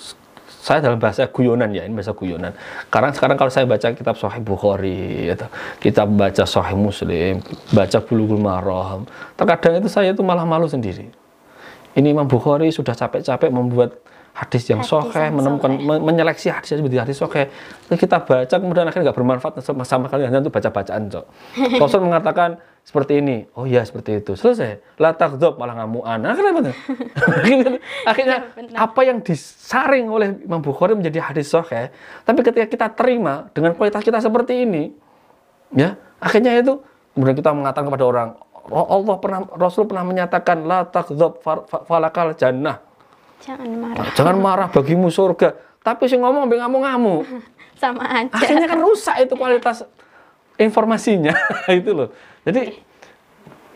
saya dalam bahasa guyonan ya, ini bahasa guyonan. Karena sekarang kalau saya baca kitab Sahih Bukhari, atau kitab baca Sahih Muslim, baca Bulughul Maram, terkadang itu saya itu malah malu sendiri. Ini Imam Bukhari sudah capek-capek membuat hadis yang sohe, menemukan me menyeleksi hadis seperti hadis sohe. Kita baca kemudian akhirnya nggak bermanfaat sama, sama kalian hanya untuk baca-bacaan cok. Rasul mengatakan seperti ini, oh iya seperti itu, selesai. La takdzub malah ngamuan. Kenapa tuh? akhirnya apa yang disaring oleh Imam Bukhari menjadi hadis sohe, tapi ketika kita terima dengan kualitas kita seperti ini, ya akhirnya itu kemudian kita mengatakan kepada orang, oh, Allah pernah Rasul pernah menyatakan la takdzub falakal jannah Jangan marah. Jangan marah bagimu surga. Tapi si ngomong ambil ngamuk-ngamuk. Sama aja. Akhirnya kan rusak itu kualitas informasinya. itu loh. Jadi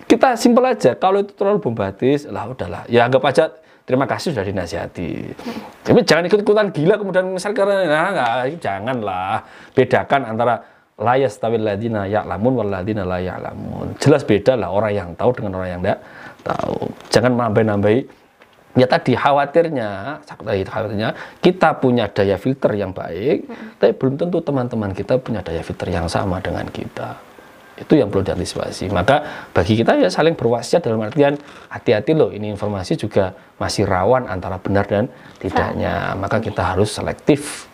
kita simpel aja. Kalau itu terlalu bombastis, lah udahlah. Ya anggap aja terima kasih sudah dinasihati. Tapi jangan ikut-ikutan gila kemudian misal karena nah, enggak, janganlah. Bedakan antara layas tawil ladina ya'lamun wal ladina la ya'lamun. Jelas beda lah orang yang tahu dengan orang yang tidak tahu. Jangan nambah-nambahi ya tadi khawatirnya khawatirnya kita punya daya filter yang baik hmm. tapi belum tentu teman-teman kita punya daya filter yang sama dengan kita. Itu yang perlu diantisipasi. Maka bagi kita ya saling berwasiat dalam artian hati-hati loh ini informasi juga masih rawan antara benar dan tidaknya. Maka kita harus selektif.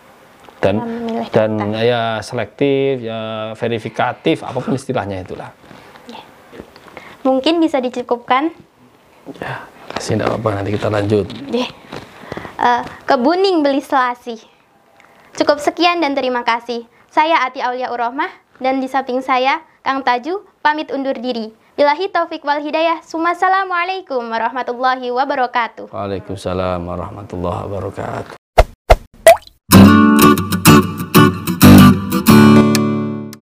Dan dan ya selektif ya verifikatif apa pun istilahnya itulah. Ya. mungkin bisa dicukupkan? Ya Kasih tidak apa nanti kita lanjut. Deh. Uh, kebuning beli selasi. Cukup sekian dan terima kasih. Saya Ati Aulia Urohmah dan di samping saya Kang Taju pamit undur diri. Bilahi taufik wal hidayah. Assalamualaikum warahmatullahi wabarakatuh. Waalaikumsalam warahmatullahi wabarakatuh.